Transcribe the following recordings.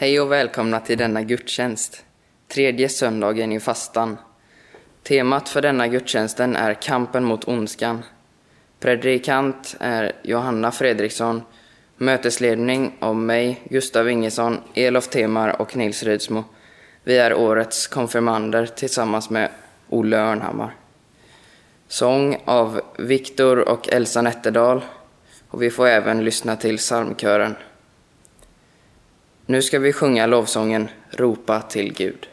Hej och välkomna till denna gudstjänst, tredje söndagen i fastan. Temat för denna gudstjänsten är kampen mot ondskan. Predikant är Johanna Fredriksson, mötesledning av mig, Gustav Ingesson, Elof Temar och Nils Rydsmo. Vi är årets konfirmander tillsammans med Olle Örnhammar. Sång av Viktor och Elsa Nätterdal och vi får även lyssna till psalmkören. Nu ska vi sjunga lovsången Ropa till Gud.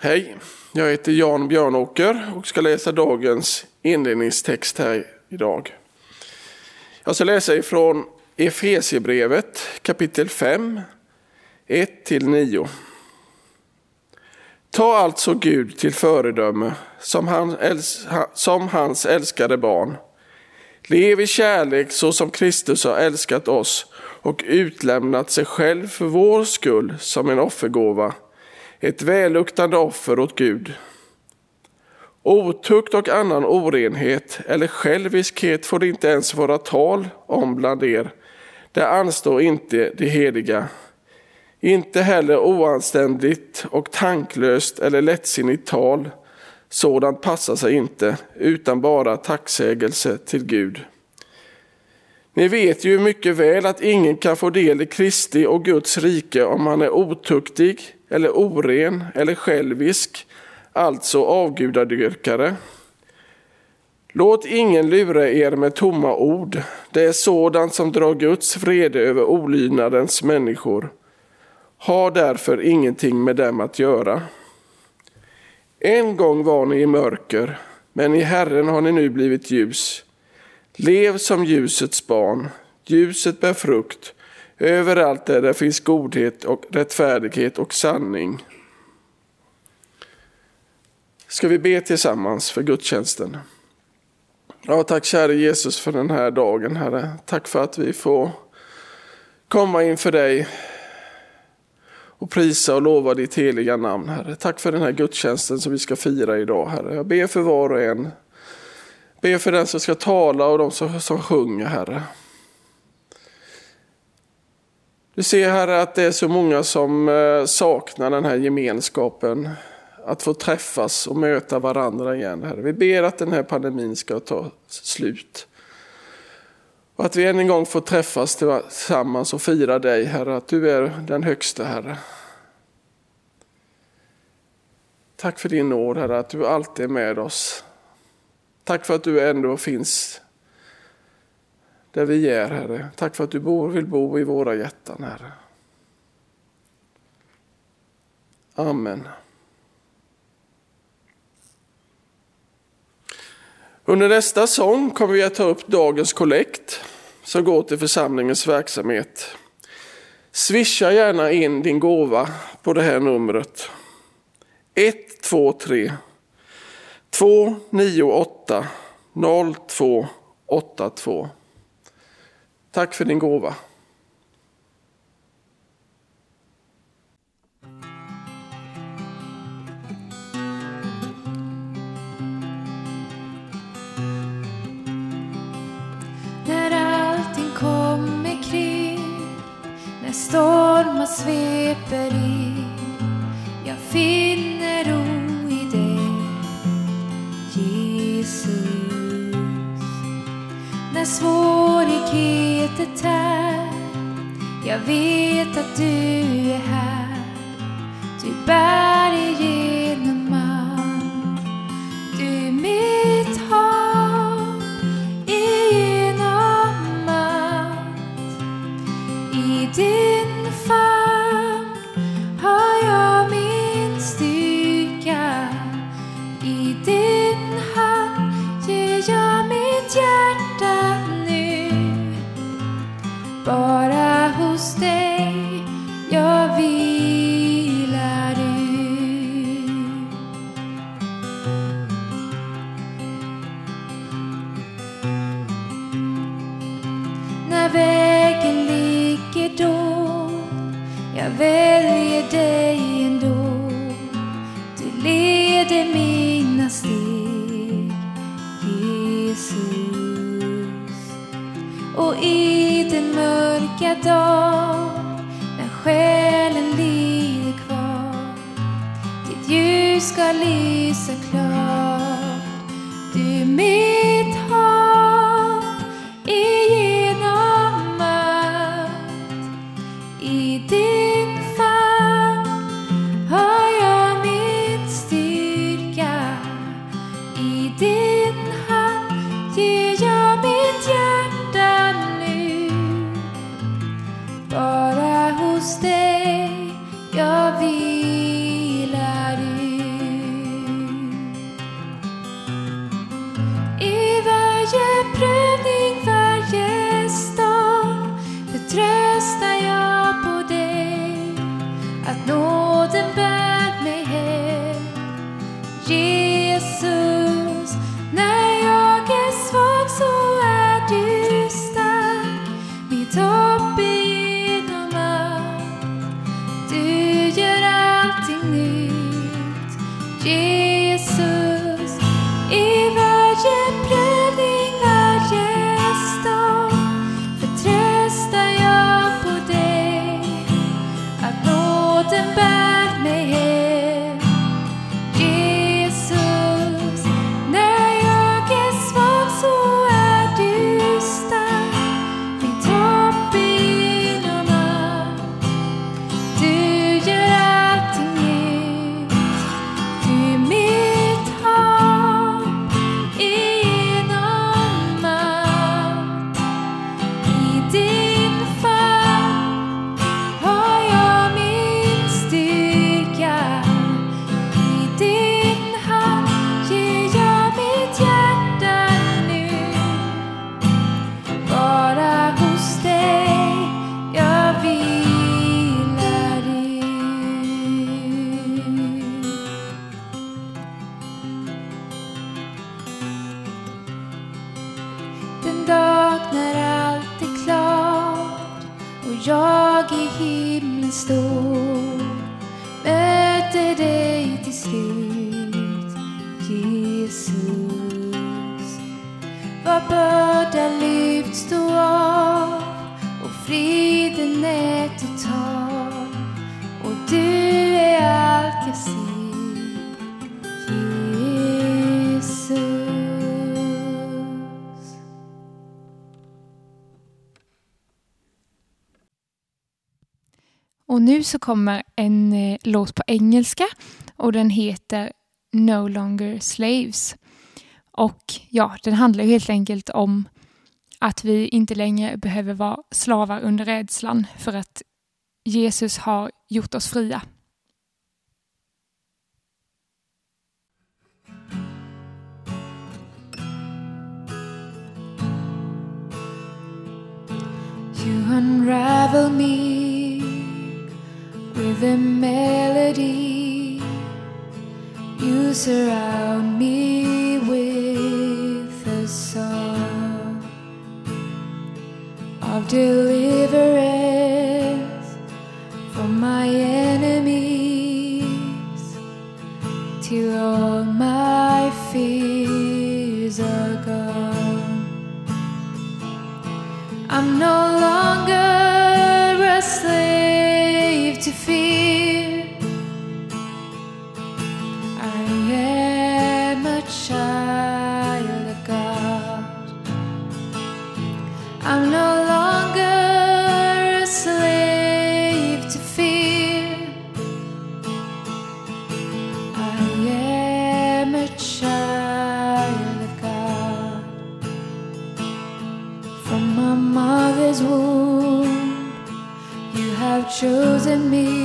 Hej, jag heter Jan Björnåker och ska läsa dagens inledningstext här idag. Jag ska läsa ifrån Efesiebrevet kapitel 5, 1-9. Ta alltså Gud till föredöme som, han som hans älskade barn. Lev i kärlek så som Kristus har älskat oss och utlämnat sig själv för vår skull som en offergåva, ett välluktande offer åt Gud. Otukt och annan orenhet eller själviskhet får det inte ens vara tal om bland er. Det anstår inte det heliga. Inte heller oanständigt och tanklöst eller lättsinnigt tal. Sådant passar sig inte, utan bara tacksägelse till Gud. Ni vet ju mycket väl att ingen kan få del i Kristi och Guds rike om han är otuktig eller oren eller självisk, alltså avgudadyrkare. Låt ingen lura er med tomma ord. Det är sådant som drar Guds vrede över olydnadens människor. Ha därför ingenting med dem att göra. En gång var ni i mörker, men i Herren har ni nu blivit ljus. Lev som ljusets barn. Ljuset bär frukt överallt där det finns godhet och rättfärdighet och sanning. Ska vi be tillsammans för gudstjänsten? Ja, tack käre Jesus för den här dagen, Herre. Tack för att vi får komma inför dig och prisa och lova ditt heliga namn, Herre. Tack för den här gudstjänsten som vi ska fira idag, Herre. Jag ber för var och en. Ber för den som ska tala och de som, som sjunger, Herre. Du ser, Herre, att det är så många som eh, saknar den här gemenskapen. Att få träffas och möta varandra igen, Herre. Vi ber att den här pandemin ska ta slut. Och att vi än en gång får träffas tillsammans och fira dig, Herre, att du är den högsta, Herre. Tack för din nåd, Herre, att du alltid är med oss. Tack för att du ändå finns där vi är, Herre. Tack för att du bor, vill bo i våra hjärtan, Herre. Amen. Under nästa sång kommer vi att ta upp dagens kollekt som går till församlingens verksamhet. Swisha gärna in din gåva på det här numret. 123 298 0282. Tack för din gåva. När allting kommer kring När stormar sveper in Jag finner När svårigheter tär. Jag vet att du är här. Du bär mörka dag När själen lider kvar. Ditt ljus ska lysa klart. Och nu så kommer en eh, låt på engelska och den heter No longer slaves. Och ja, den handlar ju helt enkelt om att vi inte längre behöver vara slavar under rädslan för att Jesus har gjort oss fria. You unravel me with a melody. You surround me with a song of deliverance from my enemies till all my fears are gone. I'm no longer chosen me.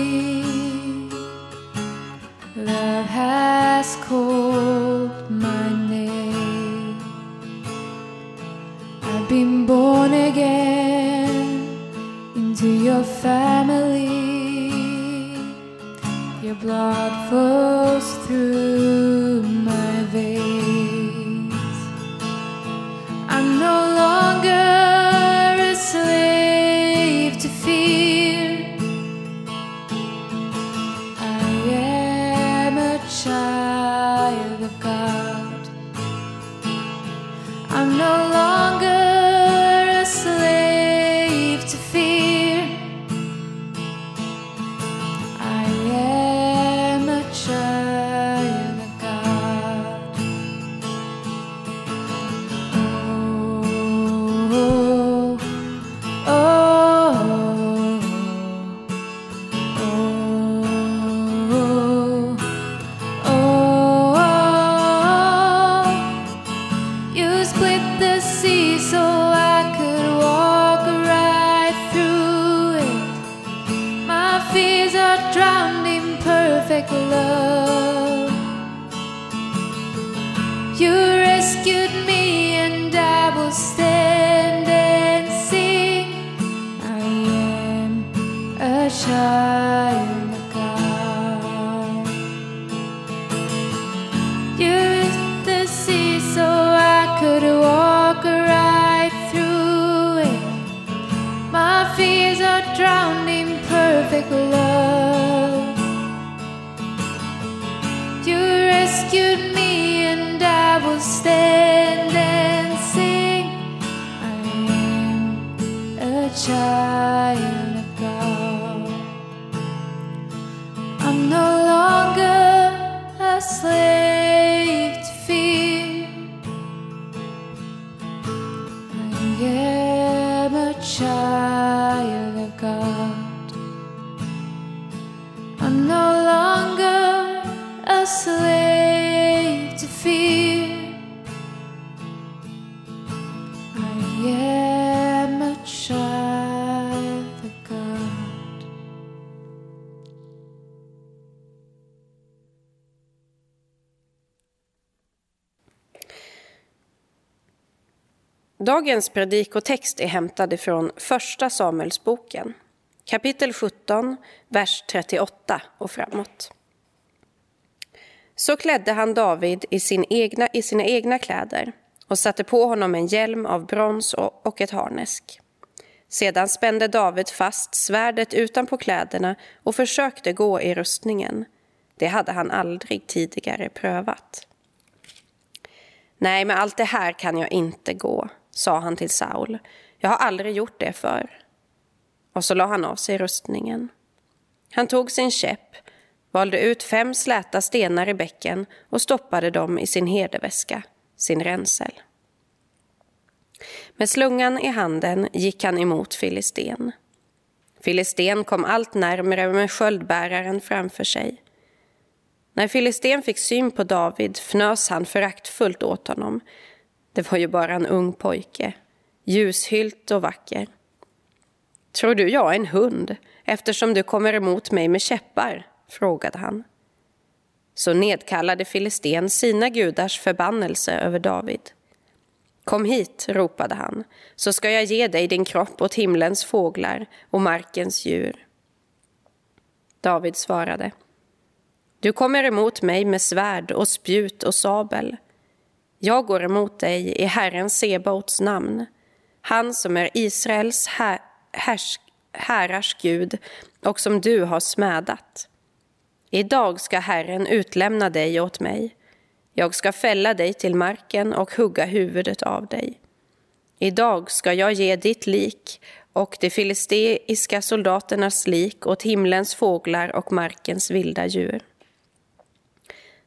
Dagens predikotext är hämtad från Första Samuelsboken, kapitel 17, vers 38 och framåt. Så klädde han David i, sin egna, i sina egna kläder och satte på honom en hjälm av brons och, och ett harnesk. Sedan spände David fast svärdet utanpå kläderna och försökte gå i rustningen. Det hade han aldrig tidigare prövat. Nej, med allt det här kan jag inte gå, sa han till Saul. Jag har aldrig gjort det förr. Och så la han av sig rustningen. Han tog sin käpp, valde ut fem släta stenar i bäcken och stoppade dem i sin herdeväska, sin ränsel. Med slungan i handen gick han emot Filisten. Filisten kom allt närmre med sköldbäraren framför sig. När Filisten fick syn på David fnös han föraktfullt åt honom. Det var ju bara en ung pojke, ljushylt och vacker. Tror du jag är en hund eftersom du kommer emot mig med käppar? frågade han. Så nedkallade Filisten sina gudars förbannelse över David. Kom hit, ropade han, så ska jag ge dig din kropp åt himlens fåglar och markens djur. David svarade. Du kommer emot mig med svärd och spjut och sabel. Jag går emot dig i Herren Sebaots namn, han som är Israels här, härsk, härars Gud och som du har smädat. Idag ska Herren utlämna dig åt mig jag ska fälla dig till marken och hugga huvudet av dig. Idag ska jag ge ditt lik och de filisteiska soldaternas lik åt himlens fåglar och markens vilda djur.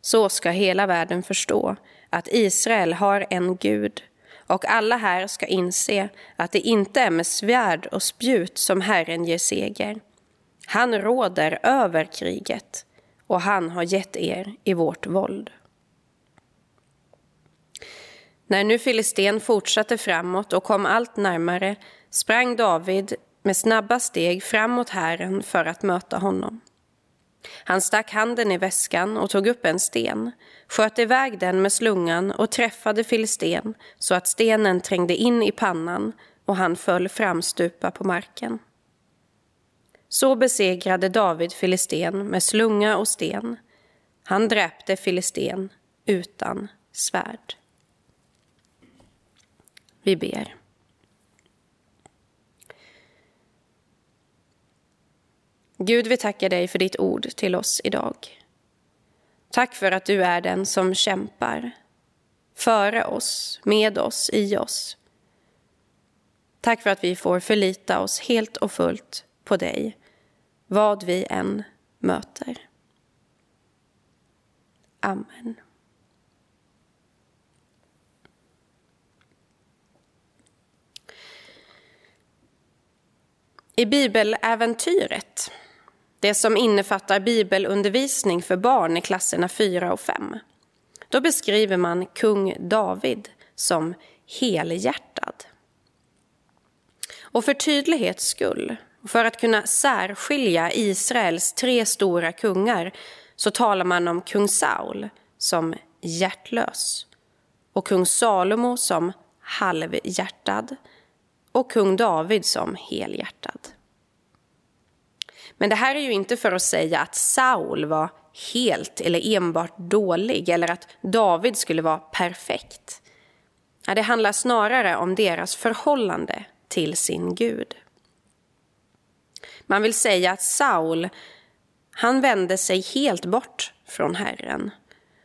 Så ska hela världen förstå att Israel har en Gud och alla här ska inse att det inte är med svärd och spjut som Herren ger seger. Han råder över kriget och han har gett er i vårt våld. När nu Filisten fortsatte framåt och kom allt närmare sprang David med snabba steg framåt hären för att möta honom. Han stack handen i väskan och tog upp en sten, sköt iväg den med slungan och träffade Filisten så att stenen trängde in i pannan och han föll framstupa på marken. Så besegrade David Filisten med slunga och sten. Han dräpte Filisten utan svärd. Vi ber. Gud, vi tackar dig för ditt ord till oss idag. Tack för att du är den som kämpar före oss, med oss, i oss. Tack för att vi får förlita oss helt och fullt på dig, vad vi än möter. Amen. I bibeläventyret, det som innefattar bibelundervisning för barn i klasserna 4 och 5, då beskriver man kung David som helhjärtad. Och för tydlighets skull, för att kunna särskilja Israels tre stora kungar, så talar man om kung Saul som hjärtlös och kung Salomo som halvhjärtad och kung David som helhjärtad. Men det här är ju inte för att säga att Saul var helt eller enbart dålig eller att David skulle vara perfekt. Det handlar snarare om deras förhållande till sin Gud. Man vill säga att Saul, han vände sig helt bort från Herren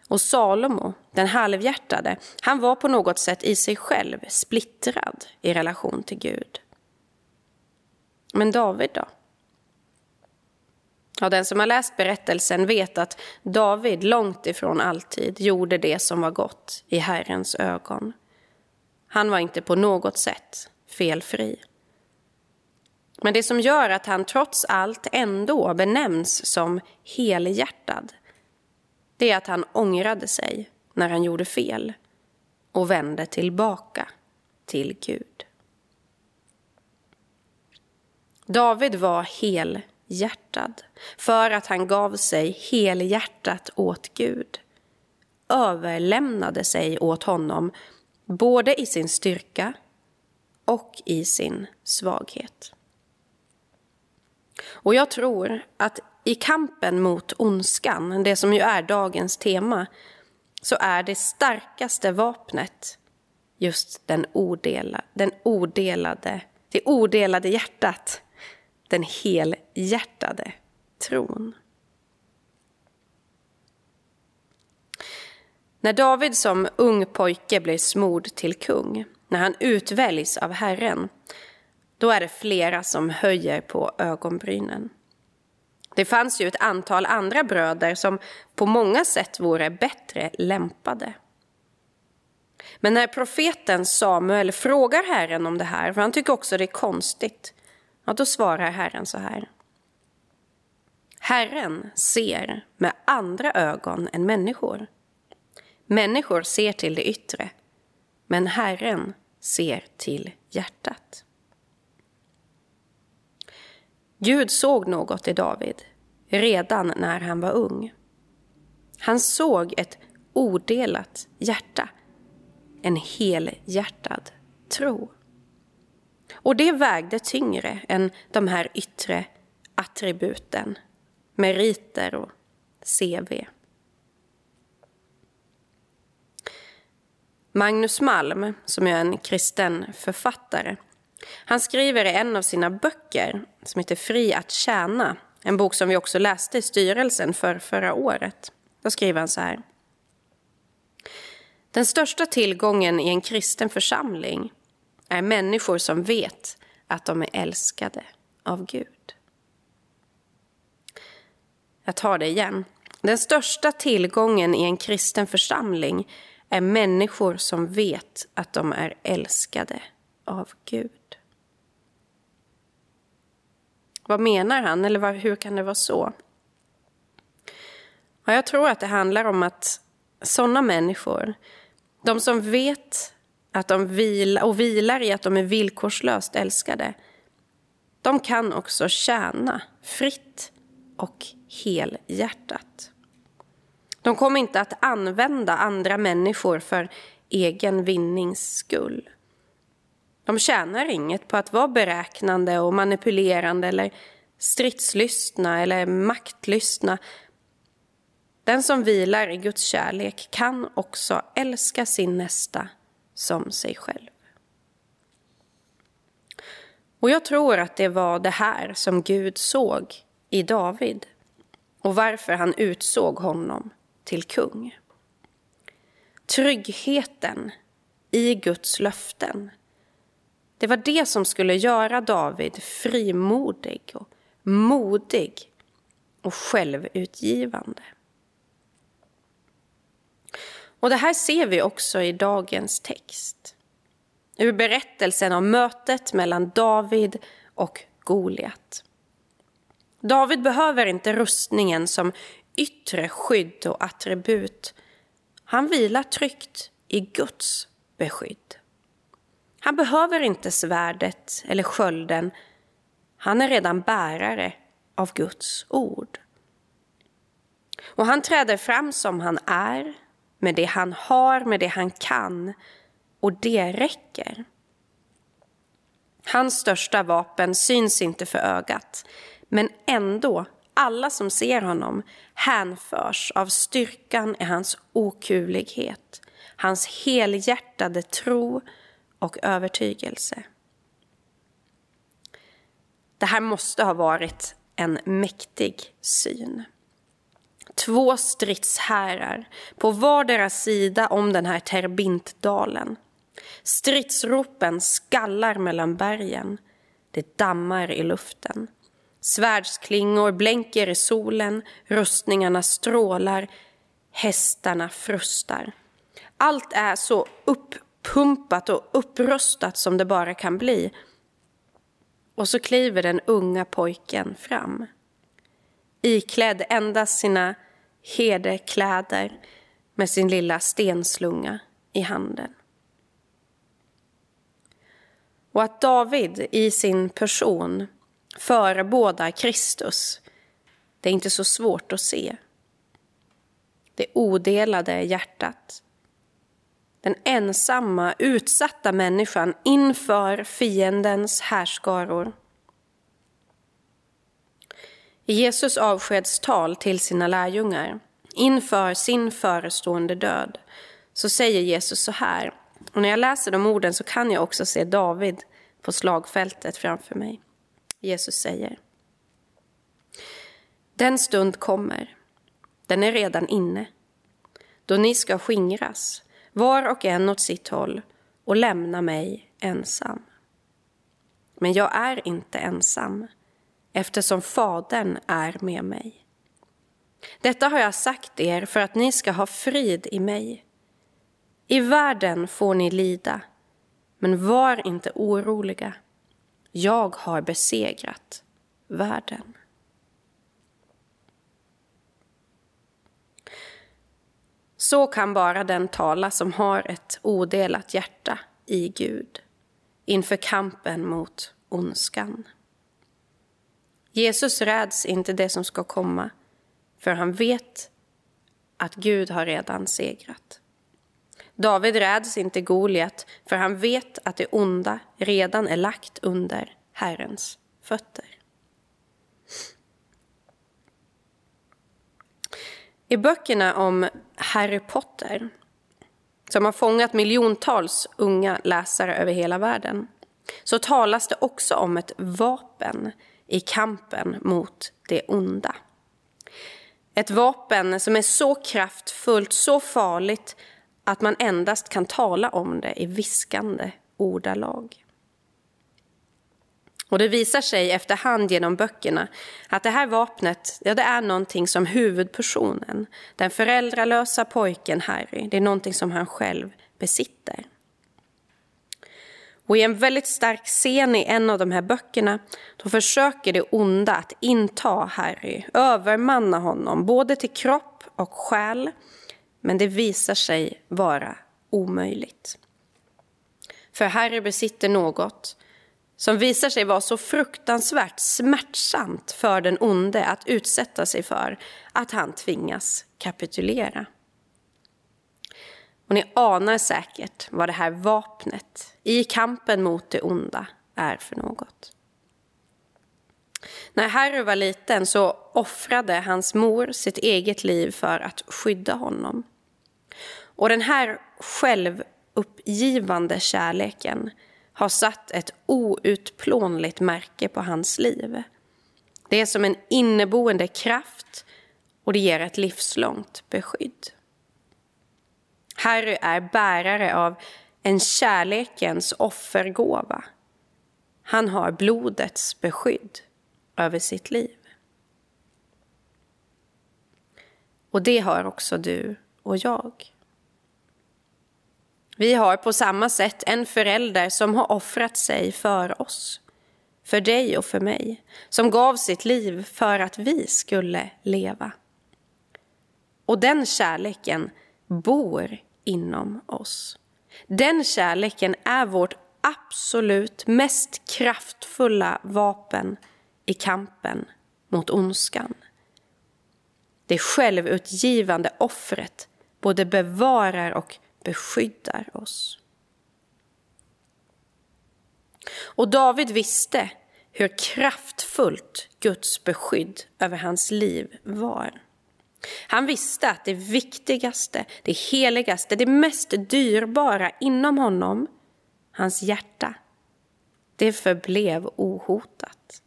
och Salomo, den halvhjärtade, han var på något sätt i sig själv splittrad i relation till Gud. Men David då? Ja, den som har läst berättelsen vet att David långt ifrån alltid gjorde det som var gott i Herrens ögon. Han var inte på något sätt felfri. Men det som gör att han trots allt ändå benämns som helhjärtad det är att han ångrade sig när han gjorde fel och vände tillbaka till Gud. David var hjärtad för att han gav sig helhjärtat åt Gud överlämnade sig åt honom både i sin styrka och i sin svaghet. Och jag tror att i kampen mot ondskan, det som ju är dagens tema, så är det starkaste vapnet just den, odelade, den odelade det odelade hjärtat, den helhjärtade tron. När David som ung pojke blir smord till kung, när han utväljs av Herren, då är det flera som höjer på ögonbrynen. Det fanns ju ett antal andra bröder som på många sätt vore bättre lämpade. Men när profeten Samuel frågar Herren om det här, för han tycker också det är konstigt, ja, då svarar Herren så här. Herren ser med andra ögon än människor. Människor ser till det yttre, men Herren ser till hjärtat. Gud såg något i David redan när han var ung. Han såg ett odelat hjärta, en helhjärtad tro. Och det vägde tyngre än de här yttre attributen, meriter och CV. Magnus Malm, som är en kristen författare, han skriver i en av sina böcker som heter Fri att tjäna, en bok som vi också läste i styrelsen för förra året. Då skriver han så här. Den största tillgången i en kristen församling är människor som vet att de är älskade av Gud. Jag tar det igen. Den största tillgången i en kristen församling är människor som vet att de är älskade av Gud. Vad menar han, eller hur kan det vara så? Jag tror att det handlar om att sådana människor, de som vet att de vila, och vilar i att de är villkorslöst älskade, de kan också tjäna fritt och helhjärtat. De kommer inte att använda andra människor för egen vinnings skull. De tjänar inget på att vara beräknande och manipulerande eller stridslystna eller maktlystna. Den som vilar i Guds kärlek kan också älska sin nästa som sig själv. Och jag tror att det var det här som Gud såg i David och varför han utsåg honom till kung. Tryggheten i Guds löften det var det som skulle göra David frimodig och modig och självutgivande. Och det här ser vi också i dagens text. Ur berättelsen om mötet mellan David och Goliat. David behöver inte rustningen som yttre skydd och attribut. Han vilar tryggt i Guds beskydd. Han behöver inte svärdet eller skölden. Han är redan bärare av Guds ord. Och han träder fram som han är, med det han har, med det han kan. Och det räcker. Hans största vapen syns inte för ögat, men ändå, alla som ser honom hänförs av styrkan i hans okuvlighet, hans helhjärtade tro och övertygelse. Det här måste ha varit en mäktig syn. Två stridshärar på vardera sida om den här Terbintdalen. Stridsropen skallar mellan bergen. Det dammar i luften. Svärdsklingor blänker i solen, rustningarna strålar, hästarna frustar. Allt är så uppumpat och upprustat som det bara kan bli. Och så kliver den unga pojken fram. Iklädd endast sina herdekläder med sin lilla stenslunga i handen. Och att David i sin person förebådar Kristus, det är inte så svårt att se. Det odelade hjärtat den ensamma, utsatta människan inför fiendens härskaror. I Jesus avskedstal till sina lärjungar inför sin förestående död så säger Jesus så här, och när jag läser de orden så kan jag också se David på slagfältet framför mig. Jesus säger. Den stund kommer, den är redan inne, då ni ska skingras, var och en åt sitt håll och lämna mig ensam. Men jag är inte ensam, eftersom Fadern är med mig. Detta har jag sagt er för att ni ska ha frid i mig. I världen får ni lida, men var inte oroliga. Jag har besegrat världen. Så kan bara den tala som har ett odelat hjärta i Gud inför kampen mot ondskan. Jesus räds inte det som ska komma, för han vet att Gud har redan segrat. David räds inte Goliat, för han vet att det onda redan är lagt under Herrens fötter. I böckerna om Harry Potter, som har fångat miljontals unga läsare över hela världen, så talas det också om ett vapen i kampen mot det onda. Ett vapen som är så kraftfullt, så farligt att man endast kan tala om det i viskande ordalag. Och det visar sig efterhand genom böckerna att det här vapnet, ja det är någonting som huvudpersonen, den föräldralösa pojken Harry, det är någonting som han själv besitter. Och i en väldigt stark scen i en av de här böckerna då försöker det onda att inta Harry, övermanna honom, både till kropp och själ. Men det visar sig vara omöjligt. För Harry besitter något som visar sig vara så fruktansvärt smärtsamt för den onde att utsätta sig för att han tvingas kapitulera. Och ni anar säkert vad det här vapnet i kampen mot det onda är för något. När Harry var liten så offrade hans mor sitt eget liv för att skydda honom. Och den här självuppgivande kärleken har satt ett outplånligt märke på hans liv. Det är som en inneboende kraft och det ger ett livslångt beskydd. Harry är bärare av en kärlekens offergåva. Han har blodets beskydd över sitt liv. Och det har också du och jag. Vi har på samma sätt en förälder som har offrat sig för oss. För dig och för mig. Som gav sitt liv för att vi skulle leva. Och den kärleken bor inom oss. Den kärleken är vårt absolut mest kraftfulla vapen i kampen mot ondskan. Det självutgivande offret både bevarar och beskyddar oss. Och David visste hur kraftfullt Guds beskydd över hans liv var. Han visste att det viktigaste, det heligaste, det mest dyrbara inom honom, hans hjärta, det förblev ohotat.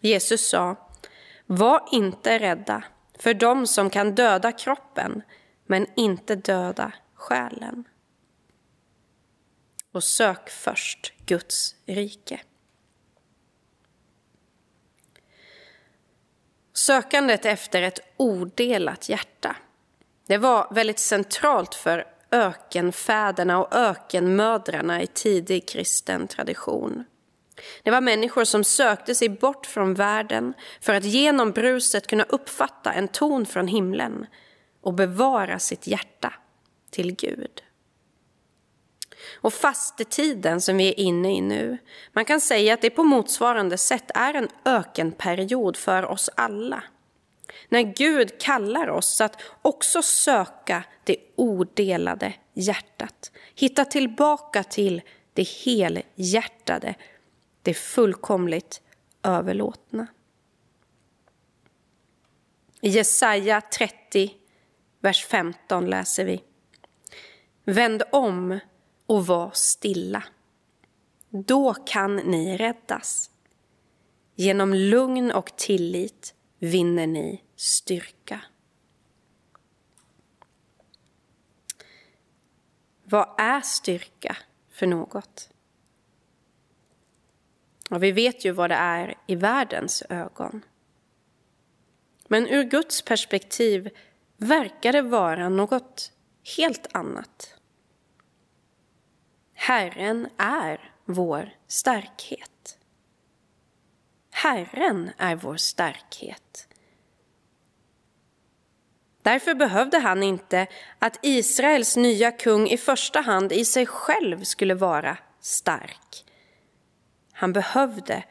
Jesus sa, var inte rädda för dem som kan döda kroppen, men inte döda själen. Och sök först Guds rike. Sökandet efter ett odelat hjärta. Det var väldigt centralt för ökenfäderna och ökenmödrarna i tidig kristen tradition. Det var människor som sökte sig bort från världen för att genom bruset kunna uppfatta en ton från himlen och bevara sitt hjärta till Gud. Och fastetiden som vi är inne i nu, man kan säga att det på motsvarande sätt är en ökenperiod för oss alla. När Gud kallar oss att också söka det odelade hjärtat. Hitta tillbaka till det helhjärtade, det fullkomligt överlåtna. I Jesaja 30, vers 15 läser vi. Vänd om och var stilla. då kan ni räddas. Genom lugn och tillit vinner ni styrka. Vad är styrka för något? Och vi vet ju vad det är i världens ögon. Men ur Guds perspektiv verkar det vara något helt annat. Herren är vår starkhet. Herren är vår starkhet. Därför behövde han inte att Israels nya kung i första hand i sig själv skulle vara stark. Han behövde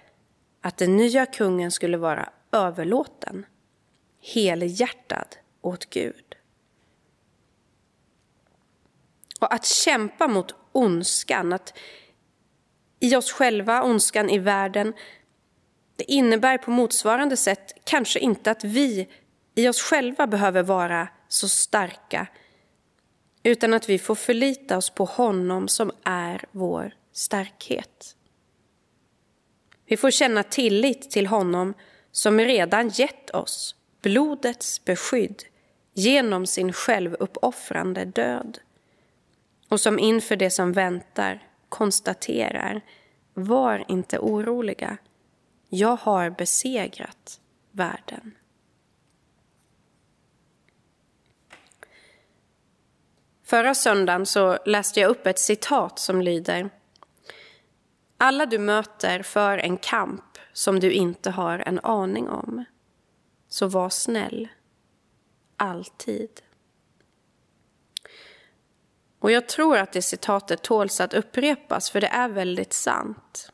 att den nya kungen skulle vara överlåten, helhjärtad åt Gud. Och att kämpa mot ondskan, att i oss själva, ondskan i världen, det innebär på motsvarande sätt kanske inte att vi i oss själva behöver vara så starka utan att vi får förlita oss på honom som är vår starkhet. Vi får känna tillit till honom som redan gett oss blodets beskydd genom sin självuppoffrande död och som inför det som väntar konstaterar var inte oroliga, jag har besegrat världen. Förra söndagen så läste jag upp ett citat som lyder Alla du möter för en kamp som du inte har en aning om. Så var snäll. Alltid. Och jag tror att det citatet tåls att upprepas för det är väldigt sant.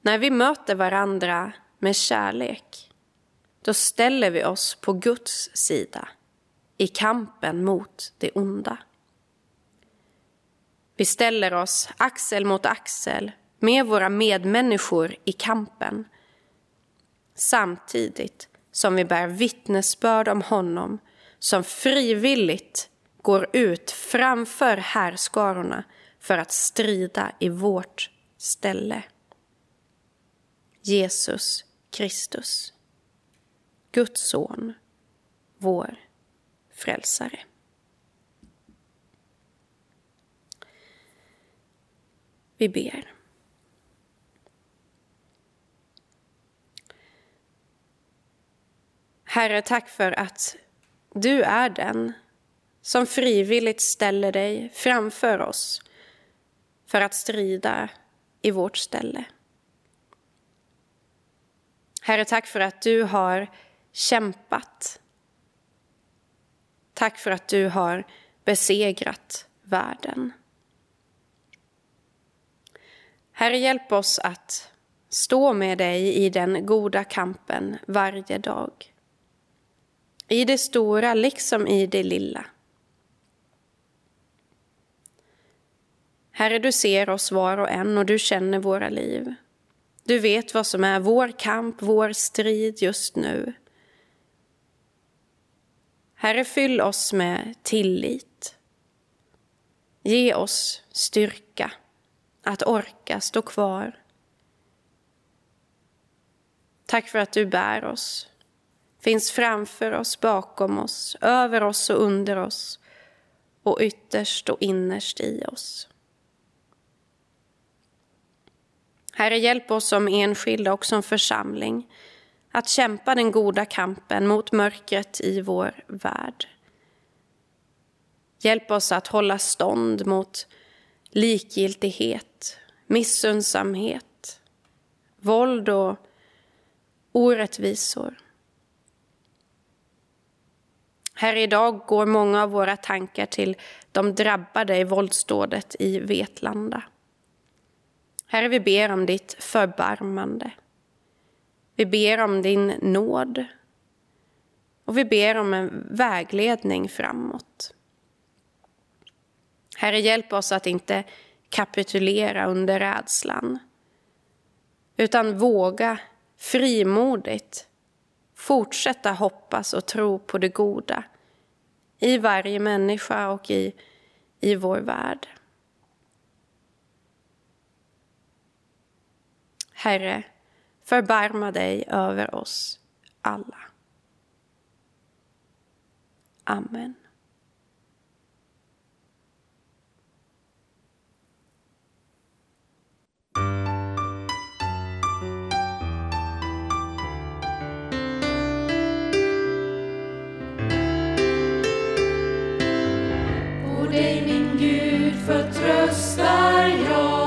När vi möter varandra med kärlek då ställer vi oss på Guds sida i kampen mot det onda. Vi ställer oss axel mot axel med våra medmänniskor i kampen samtidigt som vi bär vittnesbörd om honom som frivilligt går ut framför härskarorna för att strida i vårt ställe. Jesus Kristus, Guds son, vår frälsare. Vi ber. Herre, tack för att du är den som frivilligt ställer dig framför oss för att strida i vårt ställe. Herre, tack för att du har kämpat. Tack för att du har besegrat världen. Herre, hjälp oss att stå med dig i den goda kampen varje dag. I det stora liksom i det lilla. Herre, du ser oss var och en och du känner våra liv. Du vet vad som är vår kamp, vår strid just nu. Herre, fyll oss med tillit. Ge oss styrka att orka stå kvar. Tack för att du bär oss, finns framför oss, bakom oss, över oss och under oss och ytterst och innerst i oss. Herre, hjälp oss som enskilda och som församling att kämpa den goda kampen mot mörkret i vår värld. Hjälp oss att hålla stånd mot likgiltighet, missundsamhet, våld och orättvisor. Här idag går många av våra tankar till de drabbade i våldsdådet i Vetlanda. Herre, vi ber om ditt förbarmande. Vi ber om din nåd. Och vi ber om en vägledning framåt. Herre, hjälp oss att inte kapitulera under rädslan. Utan våga frimodigt fortsätta hoppas och tro på det goda i varje människa och i, i vår värld. Herre, förbarma dig över oss alla. Amen. På dig min Gud förtröstar jag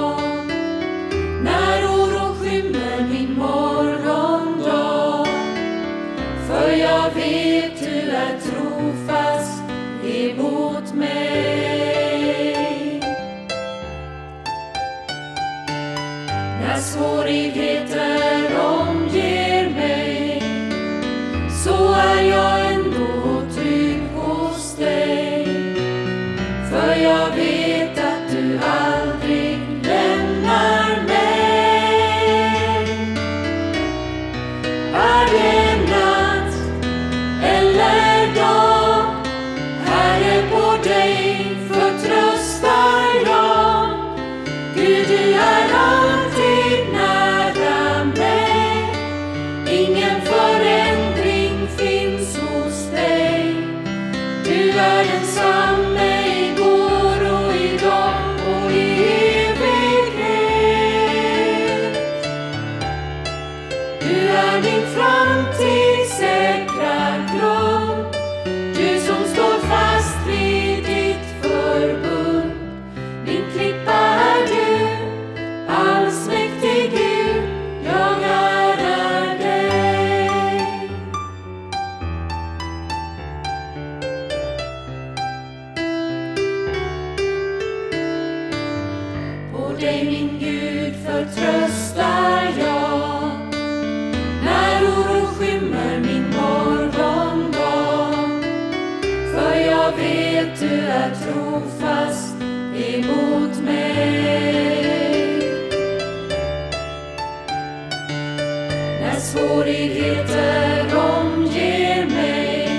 När svårigheter omger mig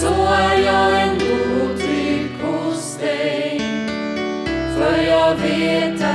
så är jag ändå trygg hos dig. För jag vet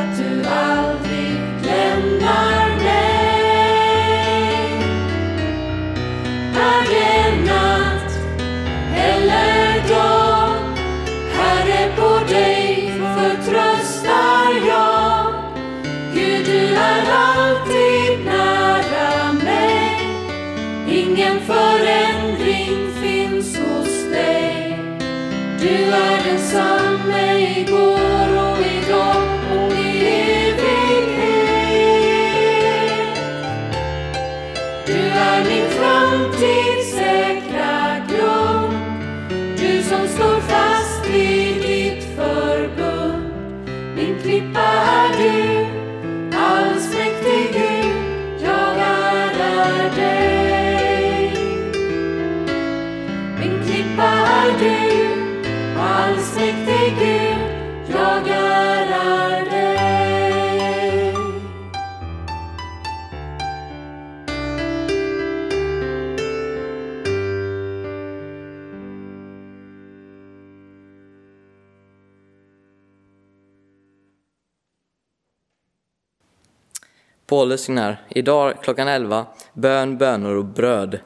Paulus signar idag klockan 11 bön, bönor och bröd.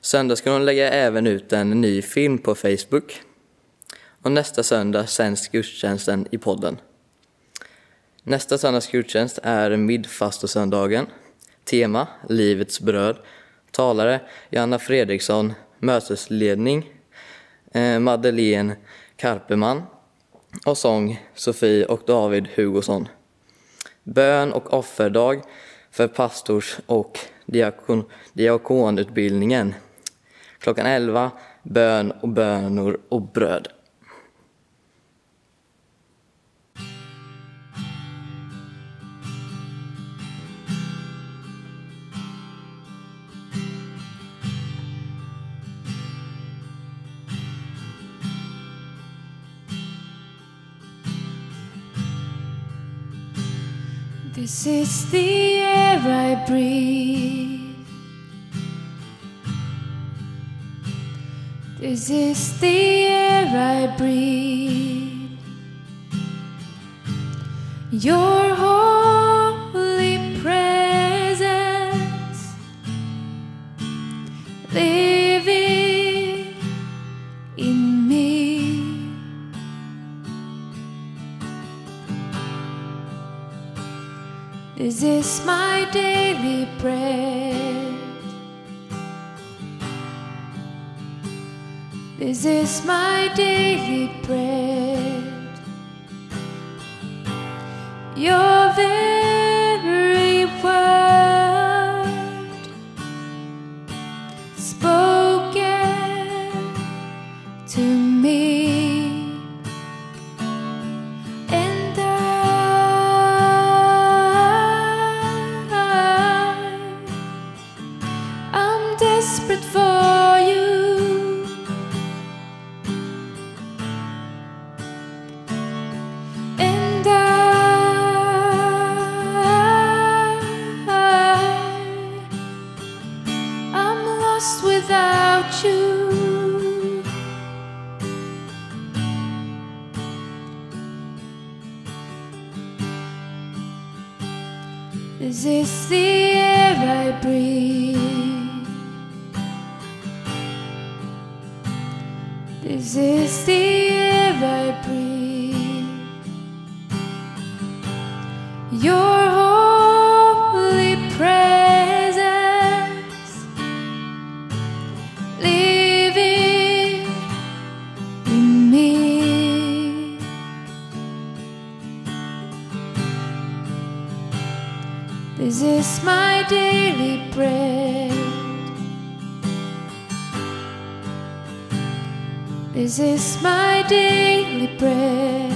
Söndag ska hon lägga även ut en ny film på Facebook. Och nästa söndag sänds gudstjänsten i podden. Nästa söndags gudstjänst är midfastosöndagen. Tema Livets bröd. Talare Johanna Fredriksson. Mötesledning eh, Madeleine Karpeman. Och sång Sofie och David Hugosson bön och offerdag för pastors och diakon, diakonutbildningen. Klockan 11, bön och bönor och bröd. This is the air I breathe. This is the air I breathe. Your holy presence. Is this my daily bread. This is my daily bread. Your This is my daily bread. This is my daily bread.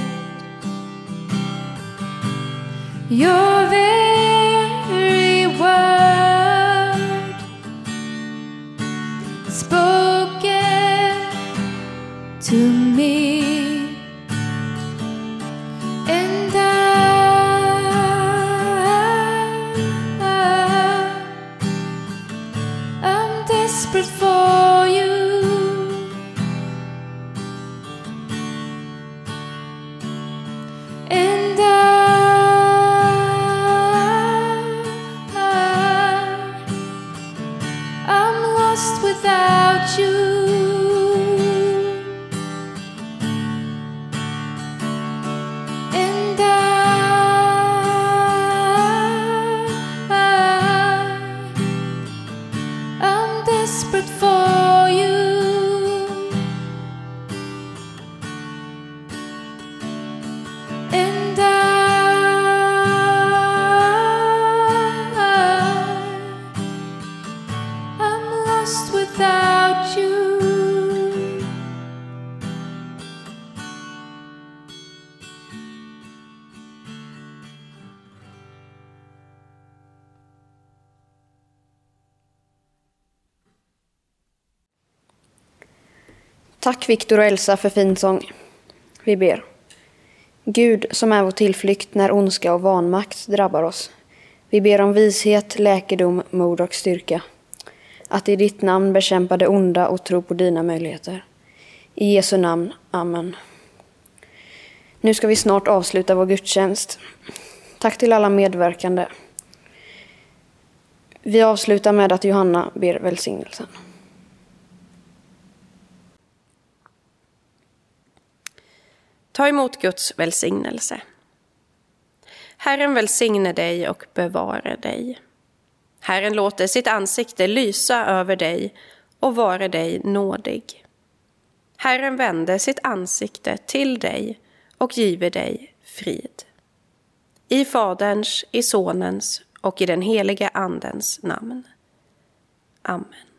Your very Tack Viktor och Elsa för fin sång. Vi ber. Gud som är vår tillflykt när ondska och vanmakt drabbar oss. Vi ber om vishet, läkedom, mod och styrka. Att i ditt namn bekämpa det onda och tro på dina möjligheter. I Jesu namn. Amen. Nu ska vi snart avsluta vår gudstjänst. Tack till alla medverkande. Vi avslutar med att Johanna ber välsignelsen. Ta emot Guds välsignelse. Herren välsigne dig och bevare dig. Herren låter sitt ansikte lysa över dig och vare dig nådig. Herren vände sitt ansikte till dig och give dig frid. I Faderns, i Sonens och i den helige Andens namn. Amen.